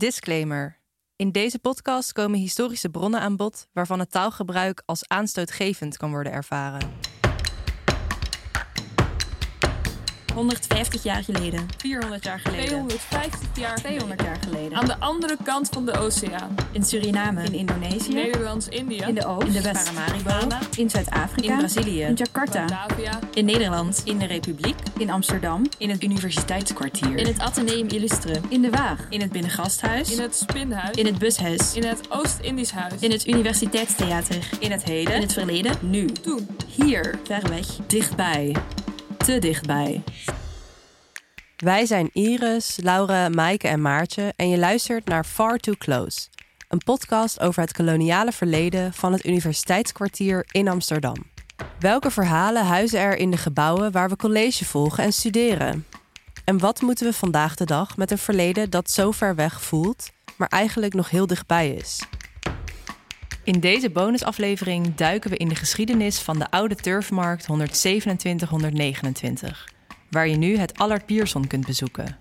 Disclaimer. In deze podcast komen historische bronnen aan bod waarvan het taalgebruik als aanstootgevend kan worden ervaren. 150 jaar geleden. 400 jaar geleden. 250 jaar 200 jaar geleden. Aan de andere kant van de oceaan. In Suriname. In Indonesië. Nederlands-Indië. In de Oost. In de West. Paramaribo. In Zuid-Afrika. In Brazilië. In Jakarta. Batavia. In Nederland. In de Republiek. In Amsterdam. In het universiteitskwartier. In het Atheneum Illustre. In de Waag. In het Binnengasthuis. In het Spinhuis. In het Bushuis. In het Oost-Indisch Huis. In het Universiteitstheater. In het heden. In het verleden. nu. Toen. Hier. Ver weg. Dichtbij. Te dichtbij. Wij zijn Iris, Laura, Maaike en Maartje en je luistert naar Far Too Close. Een podcast over het koloniale verleden van het Universiteitskwartier in Amsterdam. Welke verhalen huizen er in de gebouwen waar we college volgen en studeren? En wat moeten we vandaag de dag met een verleden dat zo ver weg voelt, maar eigenlijk nog heel dichtbij is? In deze bonusaflevering duiken we in de geschiedenis van de oude turfmarkt 127-129, waar je nu het Allard Pierson kunt bezoeken.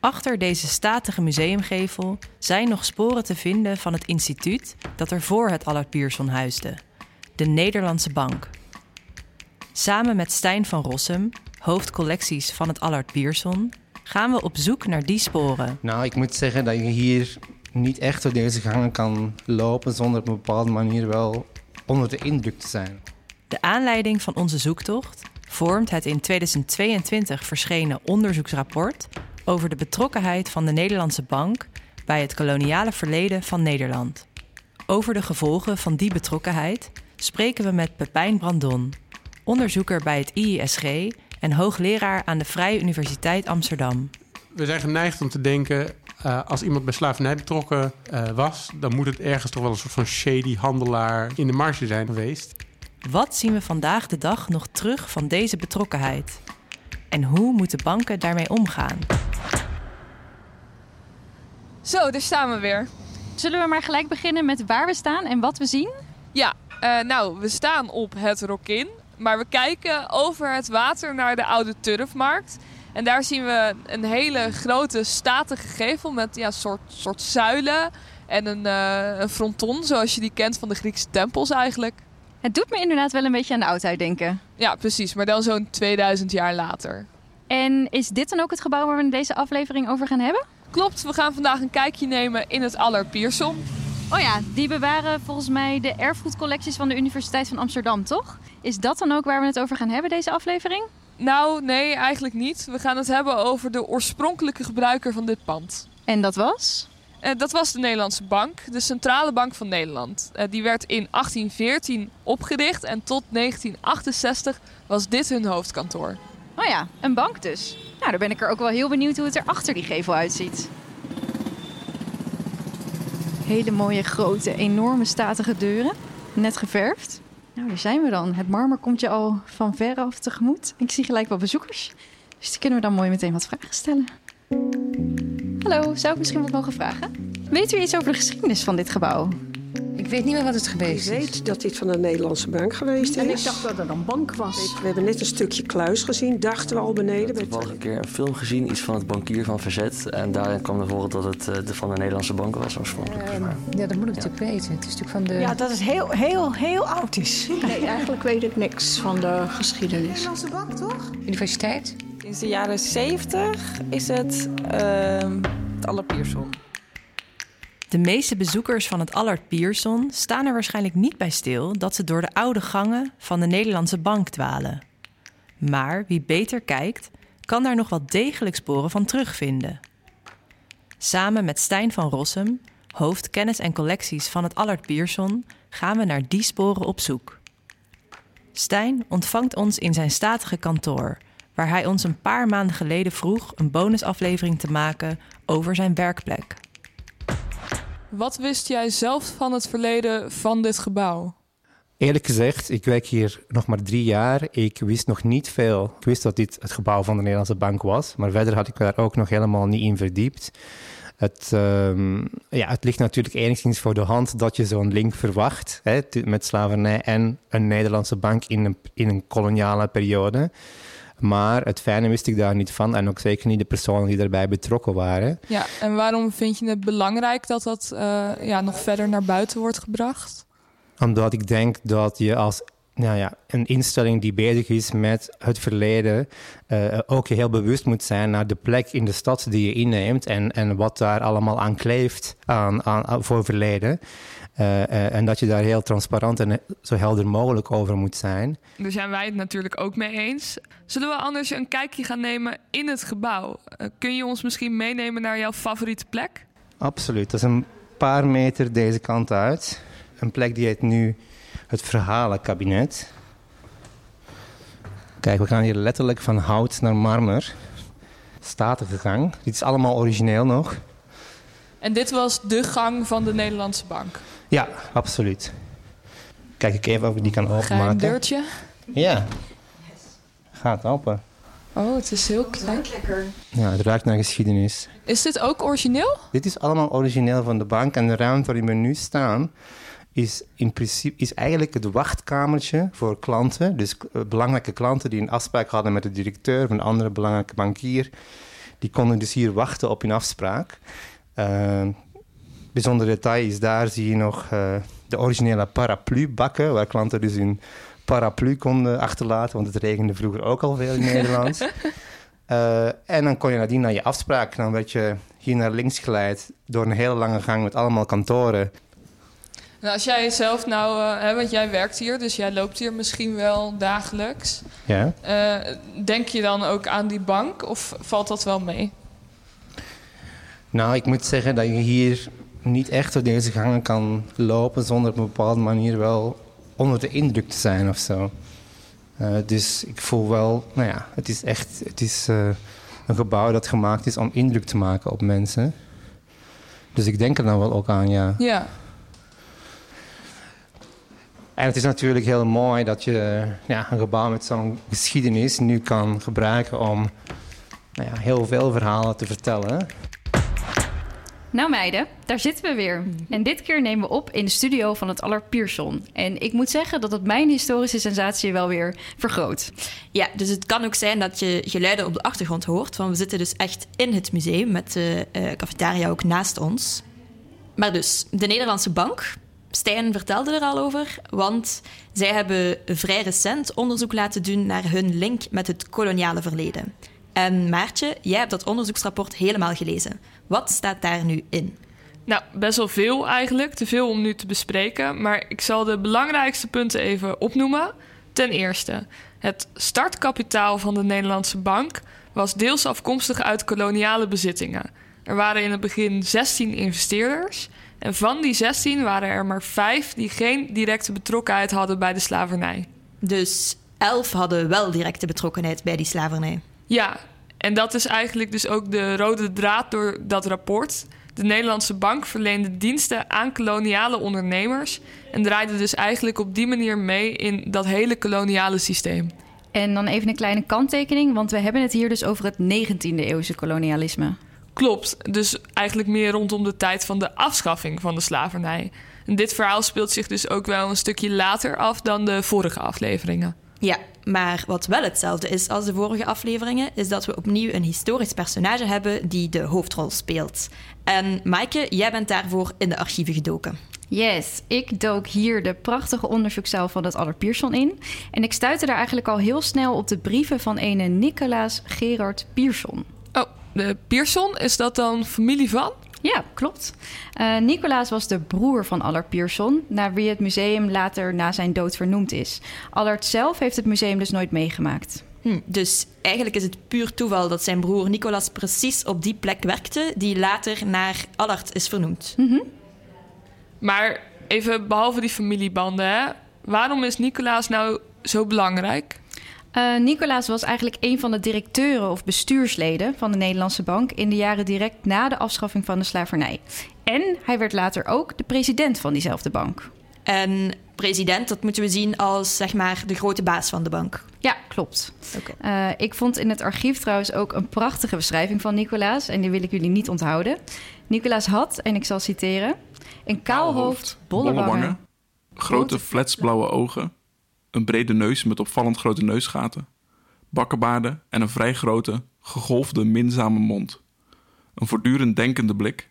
Achter deze statige museumgevel zijn nog sporen te vinden van het instituut dat er voor het Allard Pierson huisde, de Nederlandse Bank. Samen met Stijn van Rossum, hoofdcollecties van het Allard Pierson, gaan we op zoek naar die sporen. Nou, ik moet zeggen dat je hier niet echt door deze gangen kan lopen zonder op een bepaalde manier wel onder de indruk te zijn. De aanleiding van onze zoektocht vormt het in 2022 verschenen onderzoeksrapport over de betrokkenheid van de Nederlandse Bank bij het koloniale verleden van Nederland. Over de gevolgen van die betrokkenheid spreken we met Pepijn Brandon, onderzoeker bij het IISG en hoogleraar aan de Vrije Universiteit Amsterdam. We zijn geneigd om te denken, uh, als iemand bij slavernij betrokken uh, was, dan moet het ergens toch wel een soort van shady handelaar in de marge zijn geweest. Wat zien we vandaag de dag nog terug van deze betrokkenheid? En hoe moeten banken daarmee omgaan? Zo, daar staan we weer. Zullen we maar gelijk beginnen met waar we staan en wat we zien? Ja, uh, nou, we staan op het Rokin. Maar we kijken over het water naar de oude turfmarkt. En daar zien we een hele grote statige gevel met ja, soort, soort zuilen en een, uh, een fronton, zoals je die kent van de Griekse tempels eigenlijk. Het doet me inderdaad wel een beetje aan de oudheid denken. Ja, precies, maar dan zo'n 2000 jaar later. En is dit dan ook het gebouw waar we in deze aflevering over gaan hebben? Klopt, we gaan vandaag een kijkje nemen in het Allard Pierson. Oh ja, die bewaren volgens mij de erfgoedcollecties van de Universiteit van Amsterdam, toch? Is dat dan ook waar we het over gaan hebben, deze aflevering? Nou, nee, eigenlijk niet. We gaan het hebben over de oorspronkelijke gebruiker van dit pand. En dat was? Uh, dat was de Nederlandse Bank, de Centrale Bank van Nederland. Uh, die werd in 1814 opgericht en tot 1968 was dit hun hoofdkantoor. Oh ja, een bank dus. Nou, dan ben ik er ook wel heel benieuwd hoe het er achter die gevel uitziet. Hele mooie, grote, enorme, statige deuren. Net geverfd. Nou, daar zijn we dan. Het marmer komt je al van ver af tegemoet. Ik zie gelijk wel bezoekers. Dus die kunnen we dan mooi meteen wat vragen stellen. Hallo, zou ik misschien wat mogen vragen? Weet u iets over de geschiedenis van dit gebouw? Ik weet niet meer wat het geweest is. Ik weet dat dit van de Nederlandse bank geweest is. En ik dacht dat het een bank was. We hebben net een stukje kluis gezien, dachten we al beneden. Ik heb wel een keer een film gezien, iets van het bankier van Verzet. En daarin kwam naar voren dat het de van de Nederlandse bank was oorspronkelijk. Uh, ja, dat moet ik natuurlijk weten. Het is natuurlijk van de... Ja, dat het heel, heel, heel oud is. Nee, eigenlijk weet ik niks van de geschiedenis. Nederlandse bank, toch? Universiteit? Sinds de jaren 70 is het uh, het Allard Pierson. De meeste bezoekers van het Allard Pierson staan er waarschijnlijk niet bij stil dat ze door de oude gangen van de Nederlandse bank dwalen. Maar wie beter kijkt, kan daar nog wel degelijk sporen van terugvinden. Samen met Stijn van Rossum, hoofd kennis en collecties van het Allard Pierson, gaan we naar die sporen op zoek. Stijn ontvangt ons in zijn statige kantoor, waar hij ons een paar maanden geleden vroeg een bonusaflevering te maken over zijn werkplek. Wat wist jij zelf van het verleden van dit gebouw? Eerlijk gezegd, ik werk hier nog maar drie jaar. Ik wist nog niet veel. Ik wist dat dit het gebouw van de Nederlandse Bank was, maar verder had ik daar ook nog helemaal niet in verdiept. Het, um, ja, het ligt natuurlijk enigszins voor de hand dat je zo'n link verwacht hè, met slavernij en een Nederlandse bank in een, in een koloniale periode. Maar het fijne wist ik daar niet van. En ook zeker niet de personen die daarbij betrokken waren. Ja, en waarom vind je het belangrijk dat dat eh, ja, nog verder naar buiten wordt gebracht? Omdat ik denk dat je als nou ja, een instelling die bezig is met het verleden uh, ook heel bewust moet zijn naar de plek in de stad die je inneemt en, en wat daar allemaal aan kleeft aan, aan, voor verleden. Uh, uh, en dat je daar heel transparant en zo helder mogelijk over moet zijn. Daar zijn wij het natuurlijk ook mee eens. Zullen we anders een kijkje gaan nemen in het gebouw? kun je ons misschien meenemen naar jouw favoriete plek? Absoluut. Dat is een paar meter deze kant uit. Een plek die heet nu het verhalenkabinet. Kijk, we gaan hier letterlijk van hout naar marmer. Statige gang. Dit is allemaal origineel nog. En dit was de gang van de Nederlandse bank? Ja, absoluut. Kijk ik even of ik die kan openmaken. Ga een deurtje? Ja. Gaat open. Oh, het is heel klein. Lekker. Ja, het ruikt naar geschiedenis. Is dit ook origineel? Dit is allemaal origineel van de bank. En de ruimte waarin we nu staan is in principe is eigenlijk het wachtkamertje voor klanten. Dus belangrijke klanten die een afspraak hadden met de directeur of een andere belangrijke bankier. Die konden dus hier wachten op hun afspraak. Uh, bijzonder detail is daar zie je nog uh, de originele paraplu-bakken, waar klanten dus hun paraplu konden achterlaten, want het regende vroeger ook al veel in Nederland. Uh, en dan kon je nadien naar je afspraak. Dan werd je hier naar links geleid door een hele lange gang met allemaal kantoren. Nou, als jij zelf nou, uh, hè, want jij werkt hier, dus jij loopt hier misschien wel dagelijks. Ja. Uh, denk je dan ook aan die bank of valt dat wel mee? Nou, ik moet zeggen dat je hier niet echt door deze gangen kan lopen zonder op een bepaalde manier wel onder de indruk te zijn of zo. Uh, dus ik voel wel, nou ja, het is echt het is, een gebouw dat gemaakt is om indruk te maken op mensen. Dus ik denk er dan wel ook aan, ja. Ja. En het is natuurlijk heel mooi dat je ja, een gebouw met zo'n geschiedenis nu kan gebruiken om nou ja, heel veel verhalen te vertellen. Nou meiden, daar zitten we weer. En dit keer nemen we op in de studio van het Allard Pierson. En ik moet zeggen dat het mijn historische sensatie wel weer vergroot. Ja, dus het kan ook zijn dat je geluiden op de achtergrond hoort. Want we zitten dus echt in het museum met de uh, cafetaria ook naast ons. Maar dus, de Nederlandse Bank, Stijn vertelde er al over, want zij hebben vrij recent onderzoek laten doen naar hun link met het koloniale verleden. En Maartje, jij hebt dat onderzoeksrapport helemaal gelezen. Wat staat daar nu in? Nou, best wel veel eigenlijk. Te veel om nu te bespreken. Maar ik zal de belangrijkste punten even opnoemen. Ten eerste, het startkapitaal van de Nederlandse bank was deels afkomstig uit koloniale bezittingen. Er waren in het begin 16 investeerders. En van die 16 waren er maar vijf die geen directe betrokkenheid hadden bij de slavernij. Dus elf hadden wel directe betrokkenheid bij die slavernij. Ja, en dat is eigenlijk dus ook de rode draad door dat rapport. De Nederlandse bank verleende diensten aan koloniale ondernemers en draaide dus eigenlijk op die manier mee in dat hele koloniale systeem. En dan even een kleine kanttekening, want we hebben het hier dus over het 19e eeuwse kolonialisme. Klopt, dus eigenlijk meer rondom de tijd van de afschaffing van de slavernij. En dit verhaal speelt zich dus ook wel een stukje later af dan de vorige afleveringen. Ja, maar wat wel hetzelfde is als de vorige afleveringen, is dat we opnieuw een historisch personage hebben die de hoofdrol speelt. En Maaike, jij bent daarvoor in de archieven gedoken. Yes, ik dook hier de prachtige onderzoekszaal van het Allard Pierson in. En ik stuitte daar eigenlijk al heel snel op de brieven van ene Nicolaas Gerard Pierson. De Pierson, is dat dan familie van? Ja, klopt. Uh, Nicolaas was de broer van Allard Pierson, naar wie het museum later na zijn dood vernoemd is. Allard zelf heeft het museum dus nooit meegemaakt. Hm, dus eigenlijk is het puur toeval dat zijn broer Nicolaas precies op die plek werkte, die later naar Allard is vernoemd. Mm -hmm. Maar even behalve die familiebanden, hè? waarom is Nicolaas nou zo belangrijk? Uh, Nicolaas was eigenlijk een van de directeuren of bestuursleden van de Nederlandse Bank in de jaren direct na de afschaffing van de slavernij. En hij werd later ook de president van diezelfde bank. En president, dat moeten we zien als zeg maar de grote baas van de bank. Ja, klopt. Okay. Uh, ik vond in het archief trouwens ook een prachtige beschrijving van Nicolaas. En die wil ik jullie niet onthouden. Nicolaas had, en ik zal citeren, een kaal hoofd, bolle wangen, grote fletsblauwe ogen, een brede neus met opvallend grote neusgaten, bakkenbaarden en een vrij grote, gegolfde, minzame mond. Een voortdurend denkende blik,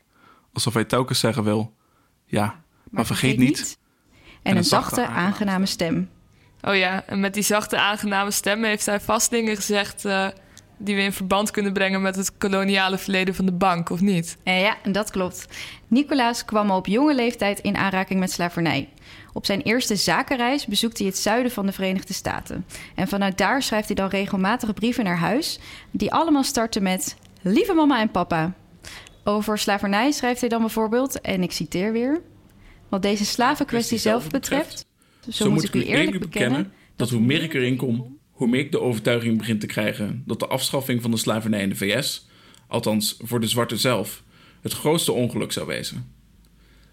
alsof hij telkens zeggen wil: Ja, maar, vergeet, niet. En, een zachte, aangename stem. Oh ja, en met die zachte, aangename stem heeft hij vast dingen gezegd eh, die we in verband kunnen brengen met het koloniale verleden van de bank, of niet? Ja, dat klopt. Nicolaas kwam al op jonge leeftijd in aanraking met slavernij. Op zijn eerste zakenreis bezoekt hij het zuiden van de Verenigde Staten. En vanuit daar schrijft hij dan regelmatig brieven naar huis, die allemaal starten met: Lieve mama en papa. Over slavernij schrijft hij dan bijvoorbeeld, en ik citeer weer: Wat deze slavenkwestie zelf betreft, zo, moet ik u eerlijk bekennen dat hoe meer ik erin kom, hoe meer ik de overtuiging begin te krijgen dat de afschaffing van de slavernij in de VS, althans voor de zwarte zelf, het grootste ongeluk zou wezen.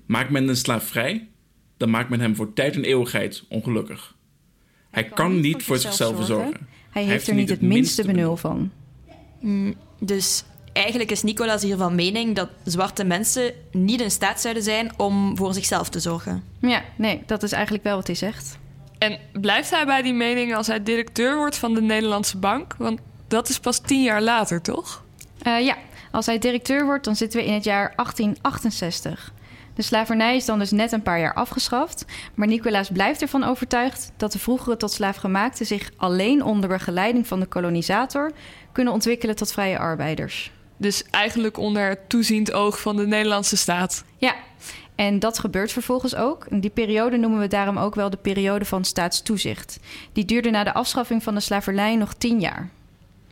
Maakt men een slaaf vrij, dan maakt men hem voor tijd en eeuwigheid ongelukkig. Hij kan niet voor zichzelf zorgen. Hij heeft er niet het minste benul van. Mm, dus eigenlijk is Nicolas hier van mening dat zwarte mensen niet in staat zouden zijn om voor zichzelf te zorgen. Ja, nee, dat is eigenlijk wel wat hij zegt. En blijft hij bij die mening als hij directeur wordt van de Nederlandse Bank? Want dat is pas tien jaar later, toch? Uh, ja, als hij directeur wordt, dan zitten we in het jaar 1868. De slavernij is dan dus net een paar jaar afgeschaft. Maar Nicolaas blijft ervan overtuigd dat de vroegere tot slaafgemaakten zich alleen onder begeleiding van de kolonisator kunnen ontwikkelen tot vrije arbeiders. Dus eigenlijk onder het toeziend oog van de Nederlandse staat. Ja, en dat gebeurt vervolgens ook. En die periode noemen we daarom ook wel de periode van staatstoezicht. Die duurde na de afschaffing van de slavernij nog tien jaar.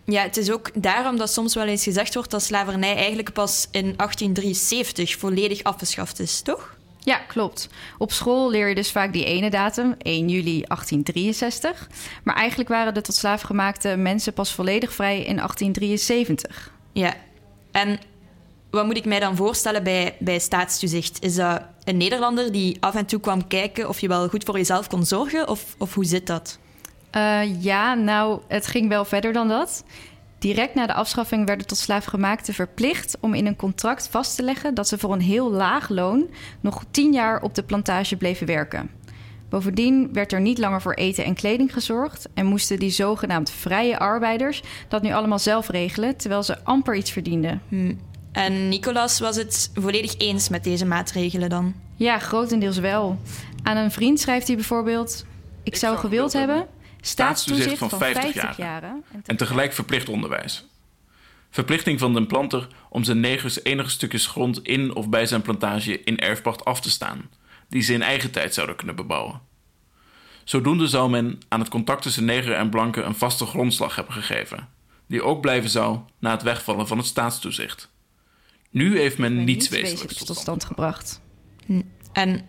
Ja, het is ook daarom dat soms wel eens gezegd wordt dat slavernij eigenlijk pas in 1873 volledig afgeschaft is, toch? Ja, klopt. Op school leer je dus vaak die ene datum, 1 juli 1863. Maar eigenlijk waren de tot slaaf gemaakte mensen pas volledig vrij in 1873. Ja, en wat moet ik mij dan voorstellen bij, bij staatstoezicht? Is dat een Nederlander die af en toe kwam kijken of je wel goed voor jezelf kon zorgen? Of, of hoe zit dat? Uh, ja, nou, het ging wel verder dan dat. Direct na de afschaffing werden tot slaafgemaakten verplicht om in een contract vast te leggen dat ze voor een heel laag loon nog tien jaar op de plantage bleven werken. Bovendien werd er niet langer voor eten en kleding gezorgd en moesten die zogenaamd vrije arbeiders dat nu allemaal zelf regelen, terwijl ze amper iets verdienden. Hm. En Nicolas was het volledig eens met deze maatregelen dan? Ja, grotendeels wel. Aan een vriend schrijft hij bijvoorbeeld: Ik, zou gewild hebben staatstoezicht van 50, jaren, en tegelijk verplicht onderwijs. Verplichting van de planter om zijn negers enige stukjes grond in of bij zijn plantage in erfpacht af te staan, die ze in eigen tijd zouden kunnen bebouwen. Zodoende zou men aan het contact tussen neger en blanke een vaste grondslag hebben gegeven, die ook blijven zou na het wegvallen van het staatstoezicht. Nu heeft men niets, niets wezenlijks tot stand gebracht. Hm. En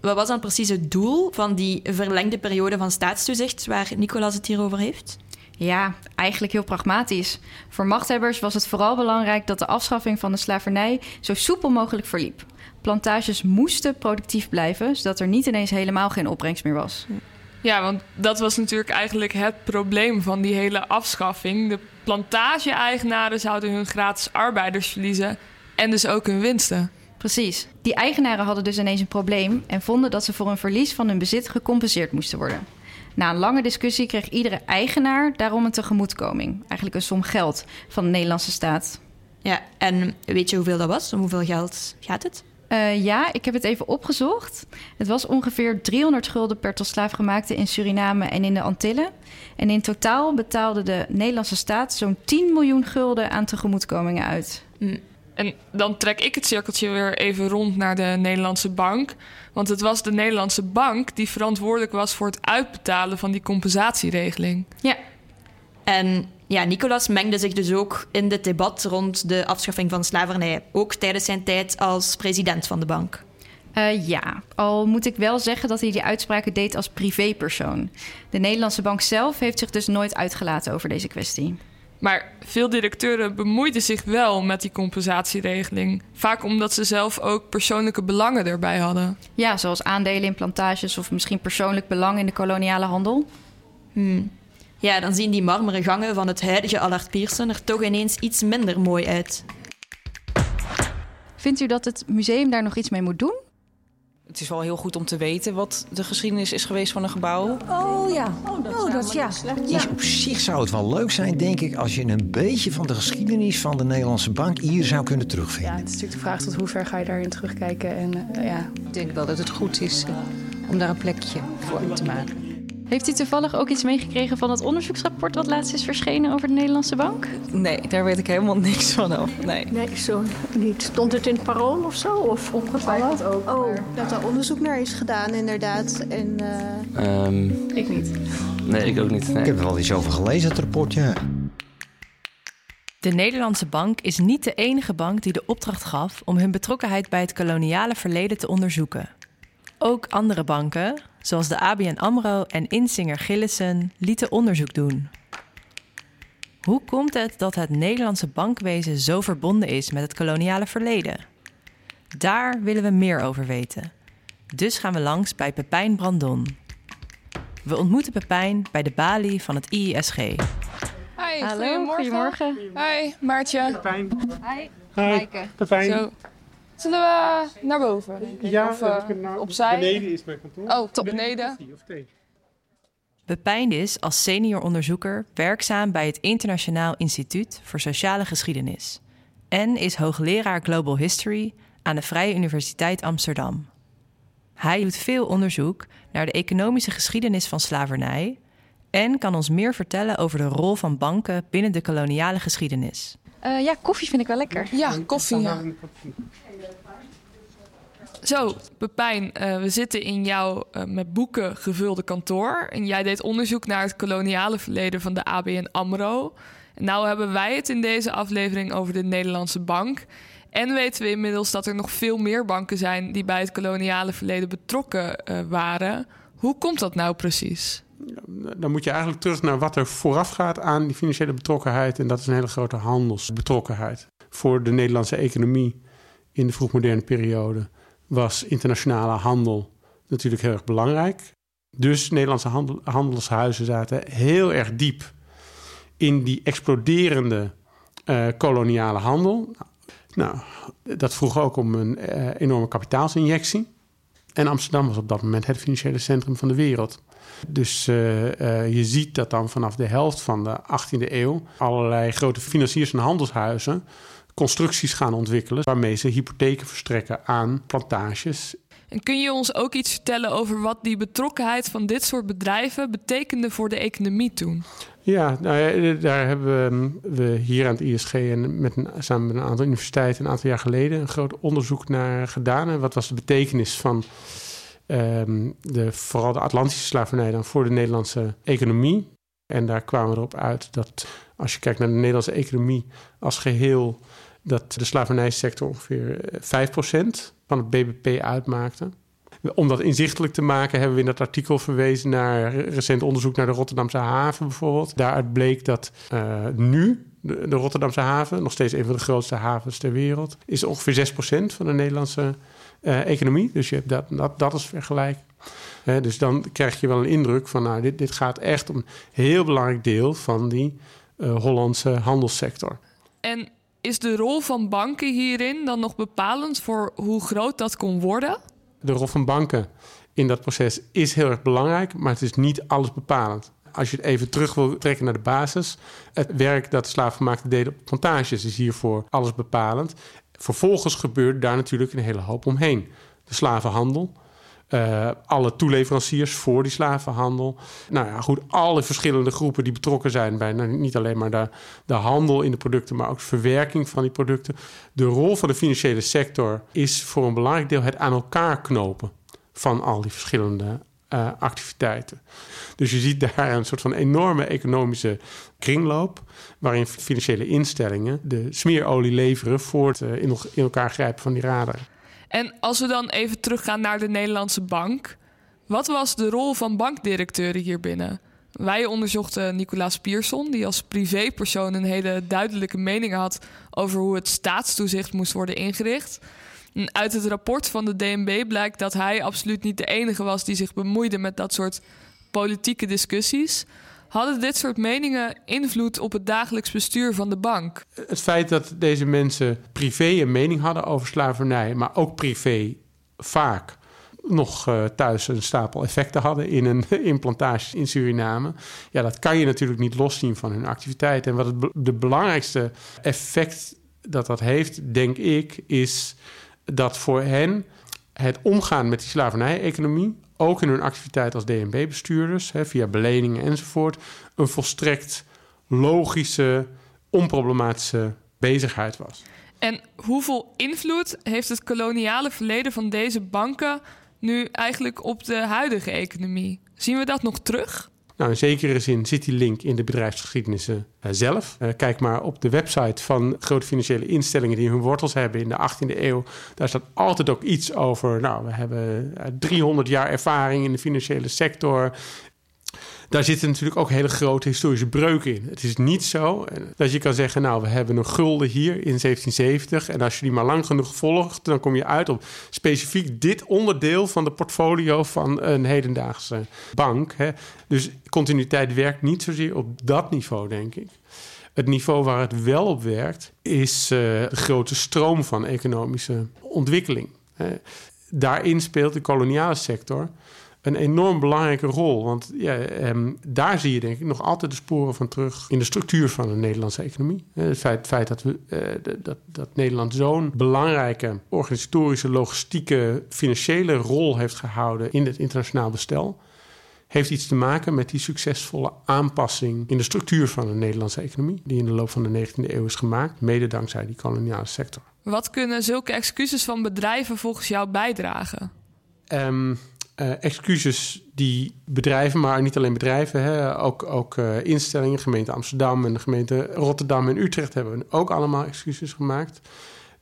wat was dan precies het doel van die verlengde periode van staatstoezicht waar Nicolas het hier over heeft? Ja, eigenlijk heel pragmatisch. Voor machthebbers was het vooral belangrijk dat de afschaffing van de slavernij zo soepel mogelijk verliep. Plantages moesten productief blijven, zodat er niet ineens helemaal geen opbrengst meer was. Ja, want dat was natuurlijk eigenlijk het probleem van die hele afschaffing. De plantage-eigenaren zouden hun gratis arbeiders verliezen en dus ook hun winsten. Precies. Die eigenaren hadden dus ineens een probleem en vonden dat ze voor een verlies van hun bezit gecompenseerd moesten worden. Na een lange discussie kreeg iedere eigenaar daarom een tegemoetkoming. Eigenlijk een som geld van de Nederlandse staat. Ja, en weet je hoeveel dat was? Om hoeveel geld gaat het? Uh, ja, ik heb het even opgezocht. Het was ongeveer 300 gulden per tot slaafgemaakte in Suriname en in de Antillen. En in totaal betaalde de Nederlandse staat zo'n 10 miljoen gulden aan tegemoetkomingen uit. Mm. En dan trek ik het cirkeltje weer even rond naar de Nederlandse bank. Want het was de Nederlandse bank die verantwoordelijk was voor het uitbetalen van die compensatieregeling. Ja. En ja, Nicolas mengde zich dus ook in dit debat rond de afschaffing van slavernij. Ook tijdens zijn tijd als president van de bank. Uh, ja, al moet ik wel zeggen dat hij die uitspraken deed als privépersoon. De Nederlandse bank zelf heeft zich dus nooit uitgelaten over deze kwestie. Maar veel directeuren bemoeiden zich wel met die compensatieregeling. Vaak omdat ze zelf ook persoonlijke belangen erbij hadden. Ja, zoals aandelen in plantages of misschien persoonlijk belang in de koloniale handel. Hmm. Ja, dan zien die marmeren gangen van het huidige Allard Pierson er toch ineens iets minder mooi uit. Vindt u dat het museum daar nog iets mee moet doen? Het is wel heel goed om te weten wat de geschiedenis is geweest van een gebouw. Oh ja, oh, dat, ja. Is op zich zou het wel leuk zijn, denk ik, als je een beetje van de geschiedenis van de Nederlandse bank hier zou kunnen terugvinden. Ja, het is natuurlijk de vraag tot hoe ver ga je daarin terugkijken. En uh, ja, ik denk wel dat het goed is uh, om daar een plekje voor te maken. Heeft u toevallig ook iets meegekregen van het onderzoeksrapport wat laatst is verschenen over de Nederlandse bank? Nee, daar weet ik helemaal niks van af. Nee, nee zo niet. Stond het in het parool of zo? Of opgevallen ook. Oh, dat er onderzoek naar is gedaan, inderdaad. En, uh... um, ik niet. Nee, ik ook niet. Nee. Ik heb er wel iets over gelezen, het rapport, ja. De Nederlandse bank is niet de enige bank die de opdracht gaf om hun betrokkenheid bij het koloniale verleden te onderzoeken. Ook andere banken, zoals de ABN AMRO en Insinger Gillissen, lieten onderzoek doen. Hoe komt het dat het Nederlandse bankwezen zo verbonden is met het koloniale verleden? Daar willen we meer over weten. Dus gaan we langs bij Pepijn Brandon. We ontmoeten Pepijn bij de balie van het IISG. Hi, Hallo, goedemorgen. goedemorgen. Hi, Maartje. Pepijn. Hi. Hi, Pepijn. Zo. Zullen we naar boven? denk ik? Ja, of uh, nou, opzij? beneden is mijn kantoor. Oh, tot beneden. Pepijn is als senior onderzoeker werkzaam bij het Internationaal Instituut voor Sociale Geschiedenis en is hoogleraar Global History aan de Vrije Universiteit Amsterdam. Hij doet veel onderzoek naar de economische geschiedenis van slavernij en kan ons meer vertellen over de rol van banken binnen de koloniale geschiedenis. Uh, ja, koffie vind ik wel lekker. Ja, koffie. Ja. Zo, Pepijn, uh, we zitten in jouw uh, met boeken gevulde kantoor. En jij deed onderzoek naar het koloniale verleden van de ABN AMRO. En nou hebben wij het in deze aflevering over de Nederlandse Bank. En weten we inmiddels dat er nog veel meer banken zijn die bij het koloniale verleden betrokken uh, waren. Hoe komt dat nou precies? Dan moet je eigenlijk terug naar wat er vooraf gaat aan die financiële betrokkenheid. En dat is een hele grote handelsbetrokkenheid. Voor de Nederlandse economie in de vroegmoderne periode was internationale handel natuurlijk heel erg belangrijk. Dus Nederlandse handel, handelshuizen zaten heel erg diep in die exploderende uh, koloniale handel. Nou, dat vroeg ook om een uh, enorme kapitaalsinjectie. En Amsterdam was op dat moment het financiële centrum van de wereld. Dus uh, je ziet dat dan vanaf de helft van de 18e eeuw allerlei grote financiers en handelshuizen constructies gaan ontwikkelen waarmee ze hypotheken verstrekken aan plantages. En kun je ons ook iets vertellen over wat die betrokkenheid van dit soort bedrijven betekende voor de economie toen? Ja, nou ja daar hebben we hier aan het ISG en met een, samen met een aantal universiteiten een aantal jaar geleden een groot onderzoek naar gedaan. En wat was de betekenis van um, de, vooral de Atlantische slavernij dan voor de Nederlandse economie? En daar kwamen we erop uit dat als je kijkt naar de Nederlandse economie als geheel, dat de slavernijsector ongeveer 5% van het BBP uitmaakte. Om dat inzichtelijk te maken hebben we in dat artikel verwezen naar recent onderzoek naar de Rotterdamse haven bijvoorbeeld. Daaruit bleek dat uh, nu de, de, Rotterdamse haven, nog steeds een van de grootste havens ter wereld, is ongeveer 6% van de Nederlandse economie. Dus je hebt dat, dat, dat is vergelijk. Dus dan krijg je wel een indruk van, nou, dit, dit gaat echt om een heel belangrijk deel van die Hollandse handelssector. En is de rol van banken hierin dan nog bepalend voor hoe groot dat kon worden? De rol van banken in dat proces is heel erg belangrijk, maar het is niet alles bepalend. Als je het even terug wil trekken naar de basis, het werk dat de slaafgemaakte deden op plantages is hiervoor alles bepalend. Vervolgens gebeurt daar natuurlijk een hele hoop omheen. De slavenhandel, uh, alle toeleveranciers voor die slavenhandel. Nou ja, goed, alle verschillende groepen die betrokken zijn bij nou, niet alleen maar de, de handel in de producten, maar ook de verwerking van die producten. De rol van de financiële sector is voor een belangrijk deel het aan elkaar knopen van al die verschillende uh, activiteiten. Dus je ziet daar een soort van enorme economische kringloop, waarin financiële instellingen de smeerolie leveren voor het uh, in, elkaar grijpen van die raderen. En als we dan even teruggaan naar de Nederlandse bank. Wat was de rol van bankdirecteuren hier binnen? Wij onderzochten Nicolaas Pierson, die als privépersoon een hele duidelijke mening had over hoe het staatstoezicht moest worden ingericht. Uit het rapport van de DNB blijkt dat hij absoluut niet de enige was die zich bemoeide met dat soort politieke discussies. Hadden dit soort meningen invloed op het dagelijks bestuur van de bank? Het feit dat deze mensen privé een mening hadden over slavernij, maar ook privé vaak nog uh, thuis een stapel effecten hadden in een implantage in Suriname. Ja, dat kan je natuurlijk niet loszien van hun activiteit. En wat het de belangrijkste effect dat dat heeft, denk ik, is dat voor hen het omgaan met die slavernij-economie, ook in hun activiteit als DNB-bestuurders, via beleningen enzovoort, een volstrekt logische, onproblematische bezigheid was. En hoeveel invloed heeft het koloniale verleden van deze banken nu eigenlijk op de huidige economie? Zien we dat nog terug? Nou, in zekere zin zit die link in de bedrijfsgeschiedenissen uh, zelf. Uh, kijk maar op de website van grote financiële instellingen die hun wortels hebben in de 18e eeuw. Daar staat altijd ook iets over. Nou, we hebben uh, 300 jaar ervaring in de financiële sector daar zitten natuurlijk ook hele grote historische breuken in. Het is niet zo dat je kan zeggen, nou, we hebben een gulden hier in 1770 en als je die maar lang genoeg volgt, dan kom je uit op specifiek dit onderdeel van de portfolio van een hedendaagse bank. Hè. Dus continuïteit werkt niet zozeer op dat niveau, denk ik. Het niveau waar het wel op werkt, is uh, de grote stroom van economische ontwikkeling. Daarin speelt de koloniale sector een enorm belangrijke rol. Want ja, ehm, daar zie je denk ik nog altijd de sporen van terug in de structuur van de Nederlandse economie. Het feit, feit dat, we, uh, dat, dat Nederland zo'n belangrijke organisatorische, logistieke, financiële rol heeft gehouden in het internationaal bestel. Heeft iets te maken met die succesvolle aanpassing in de structuur van de Nederlandse economie, die in de loop van de 19e eeuw is gemaakt, mede dankzij die koloniale sector. Wat kunnen zulke excuses van bedrijven volgens jou bijdragen? Um, uh, excuses die bedrijven, maar niet alleen bedrijven, hè, ook, ook uh, instellingen, gemeente Amsterdam en de gemeente Rotterdam en Utrecht hebben ook allemaal excuses gemaakt.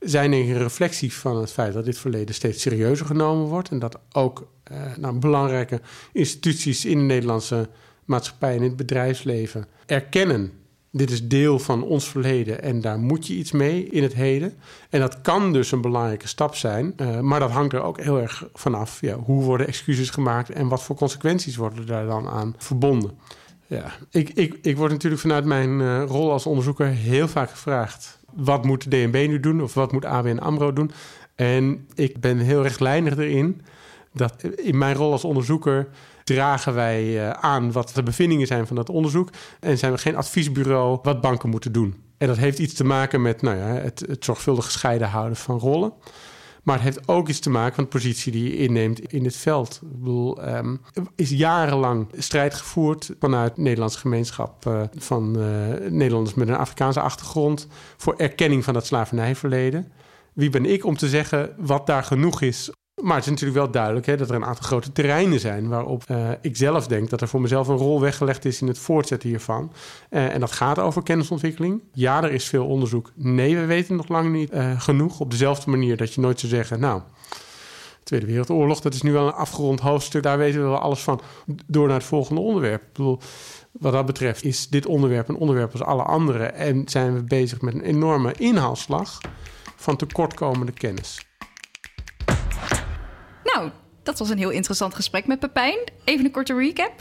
Zijn een reflectie van het feit dat dit verleden steeds serieuzer genomen wordt en dat ook uh, nou, belangrijke instituties in de Nederlandse maatschappij en in het bedrijfsleven erkennen dit is deel van ons verleden en daar moet je iets mee in het heden. En dat kan dus een belangrijke stap zijn, uh, maar dat hangt er ook heel erg vanaf. Ja, hoe worden excuses gemaakt en wat voor consequenties worden daar dan aan verbonden? Ja, ik, ik, ik word natuurlijk vanuit mijn uh, rol als onderzoeker heel vaak gevraagd: wat moet DNB nu doen of wat moet ABN Amro doen? En ik ben heel rechtlijnig erin dat in mijn rol als onderzoeker dragen wij uh, aan wat de bevindingen zijn van dat onderzoek. En zijn we geen adviesbureau wat banken moeten doen. En dat heeft iets te maken met nou ja, het, het zorgvuldig gescheiden houden van rollen. Maar het heeft ook iets te maken met de positie die je inneemt in het veld. Ik bedoel, er is jarenlang strijd gevoerd vanuit de Nederlandse gemeenschap uh, van uh, Nederlanders met een Afrikaanse achtergrond voor erkenning van dat slavernijverleden. Wie ben ik om te zeggen wat daar genoeg is maar het is natuurlijk wel duidelijk hè, dat er een aantal grote terreinen zijn waarop uh, ik zelf denk dat er voor mezelf een rol weggelegd is in het voortzetten hiervan. Uh, en dat gaat over kennisontwikkeling. Ja, er is veel onderzoek. Nee, we weten nog lang niet uh, genoeg. Op dezelfde manier dat je nooit zou zeggen, nou, Tweede Wereldoorlog, dat is nu wel een afgerond hoofdstuk, daar weten we wel alles van. Door naar het volgende onderwerp. Ik bedoel, wat dat betreft is dit onderwerp een onderwerp als alle andere en zijn we bezig met een enorme inhaalslag van tekortkomende kennis. Dat was een heel interessant gesprek met Pepijn. Even een korte recap.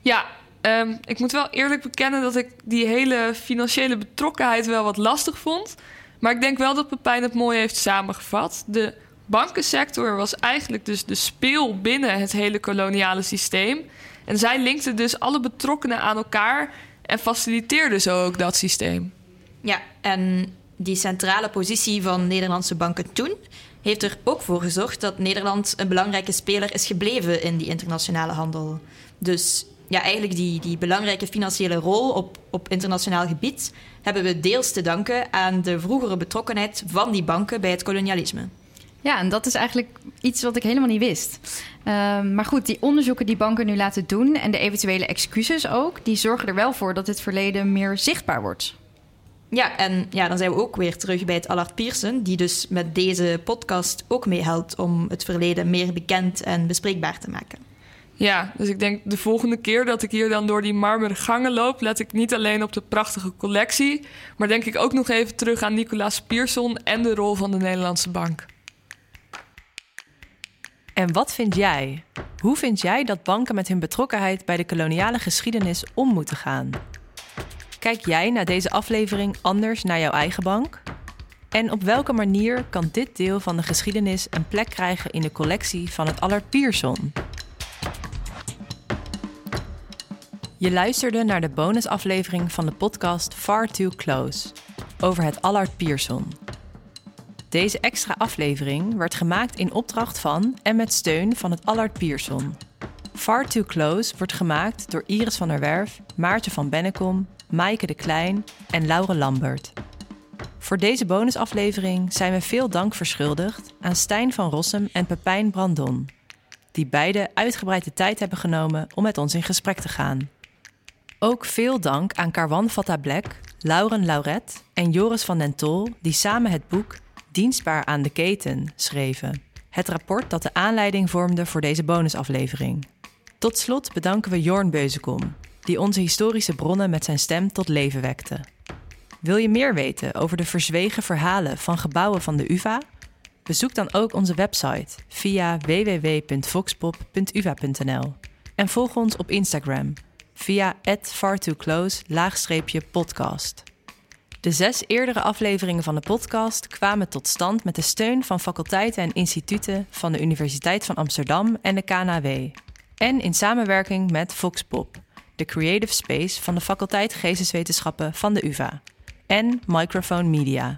Ja, um, ik moet wel eerlijk bekennen dat ik die hele financiële betrokkenheid wel wat lastig vond. Maar ik denk wel dat Pepijn het mooi heeft samengevat. De bankensector was eigenlijk dus de speel binnen het hele koloniale systeem. En zij linkte dus alle betrokkenen aan elkaar en faciliteerde zo ook dat systeem. Ja, en die centrale positie van Nederlandse banken toen heeft er ook voor gezorgd dat Nederland een belangrijke speler is gebleven in die internationale handel. Dus ja, eigenlijk die, die belangrijke financiële rol op, op internationaal gebied hebben we deels te danken aan de vroegere betrokkenheid van die banken bij het kolonialisme. Ja, en dat is eigenlijk iets wat ik helemaal niet wist. Uh, maar goed, die onderzoeken die banken nu laten doen en de eventuele excuses ook, die zorgen er wel voor dat het verleden meer zichtbaar wordt. Ja, en ja, dan zijn we ook weer terug bij het Allard Pierson, die dus met deze podcast ook meehelpt om het verleden meer bekend en bespreekbaar te maken. Ja, dus ik denk de volgende keer dat ik hier dan door die marmeren gangen loop, let ik niet alleen op de prachtige collectie, maar denk ik ook nog even terug aan Nicolaas Pierson en de rol van de Nederlandse bank. En wat vind jij? Hoe vind jij dat banken met hun betrokkenheid bij de koloniale geschiedenis om moeten gaan? Kijk jij na deze aflevering anders naar jouw eigen bank? En op welke manier kan dit deel van de geschiedenis een plek krijgen in de collectie van het Allard Pierson? Je luisterde naar de bonusaflevering van de podcast Far Too Close over het Allard Pierson. Deze extra aflevering werd gemaakt in opdracht van en met steun van het Allard Pierson. Far Too Close wordt gemaakt door Iris van der Werf, Maartje van Bennekom, Maaike de Klein en Laure Lambert. Voor deze bonusaflevering zijn we veel dank verschuldigd aan Stijn van Rossum en Pepijn Brandon, die beide uitgebreid de tijd hebben genomen om met ons in gesprek te gaan. Ook veel dank aan Carwan Black, Lauren Lauret en Joris van den Tol, die samen het boek Dienstbaar aan de keten schreven. Het rapport dat de aanleiding vormde voor deze bonusaflevering. Tot slot bedanken we Jorn Beuzekom, die onze historische bronnen met zijn stem tot leven wekte. Wil je meer weten over de verzwegen verhalen van gebouwen van de UVA? Bezoek dan ook onze website via www.voxpop.uva.nl en volg ons op Instagram via fartooclose-podcast. De zes eerdere afleveringen van de podcast kwamen tot stand met de steun van faculteiten en instituten van de Universiteit van Amsterdam en de KNW. En in samenwerking met Voxpop, de creative space van de faculteit Geesteswetenschappen van de UVA. En Microphone Media.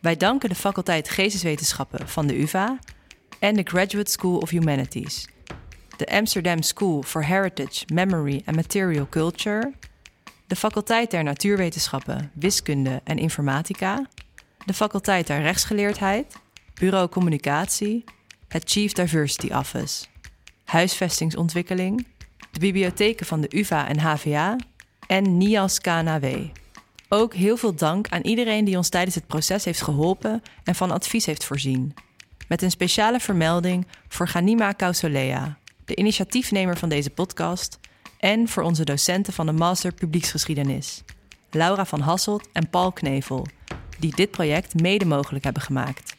Wij danken de faculteit Geesteswetenschappen van de UVA en de Graduate School of Humanities de Amsterdam School for Heritage, Memory and Material Culture, de faculteit der Natuurwetenschappen, Wiskunde en Informatica, de faculteit der Rechtsgeleerdheid, Bureau Communicatie, het Chief Diversity Office, Huisvestingsontwikkeling, de bibliotheken van de UVA en HVA en NIAS KNW. Ook heel veel dank aan iedereen die ons tijdens het proces heeft geholpen en van advies heeft voorzien. Met een speciale vermelding voor Ganima Kausolea, de initiatiefnemer van deze podcast, en voor onze docenten van de Master Publieksgeschiedenis, Laura van Hasselt en Paul Knevel, die dit project mede mogelijk hebben gemaakt.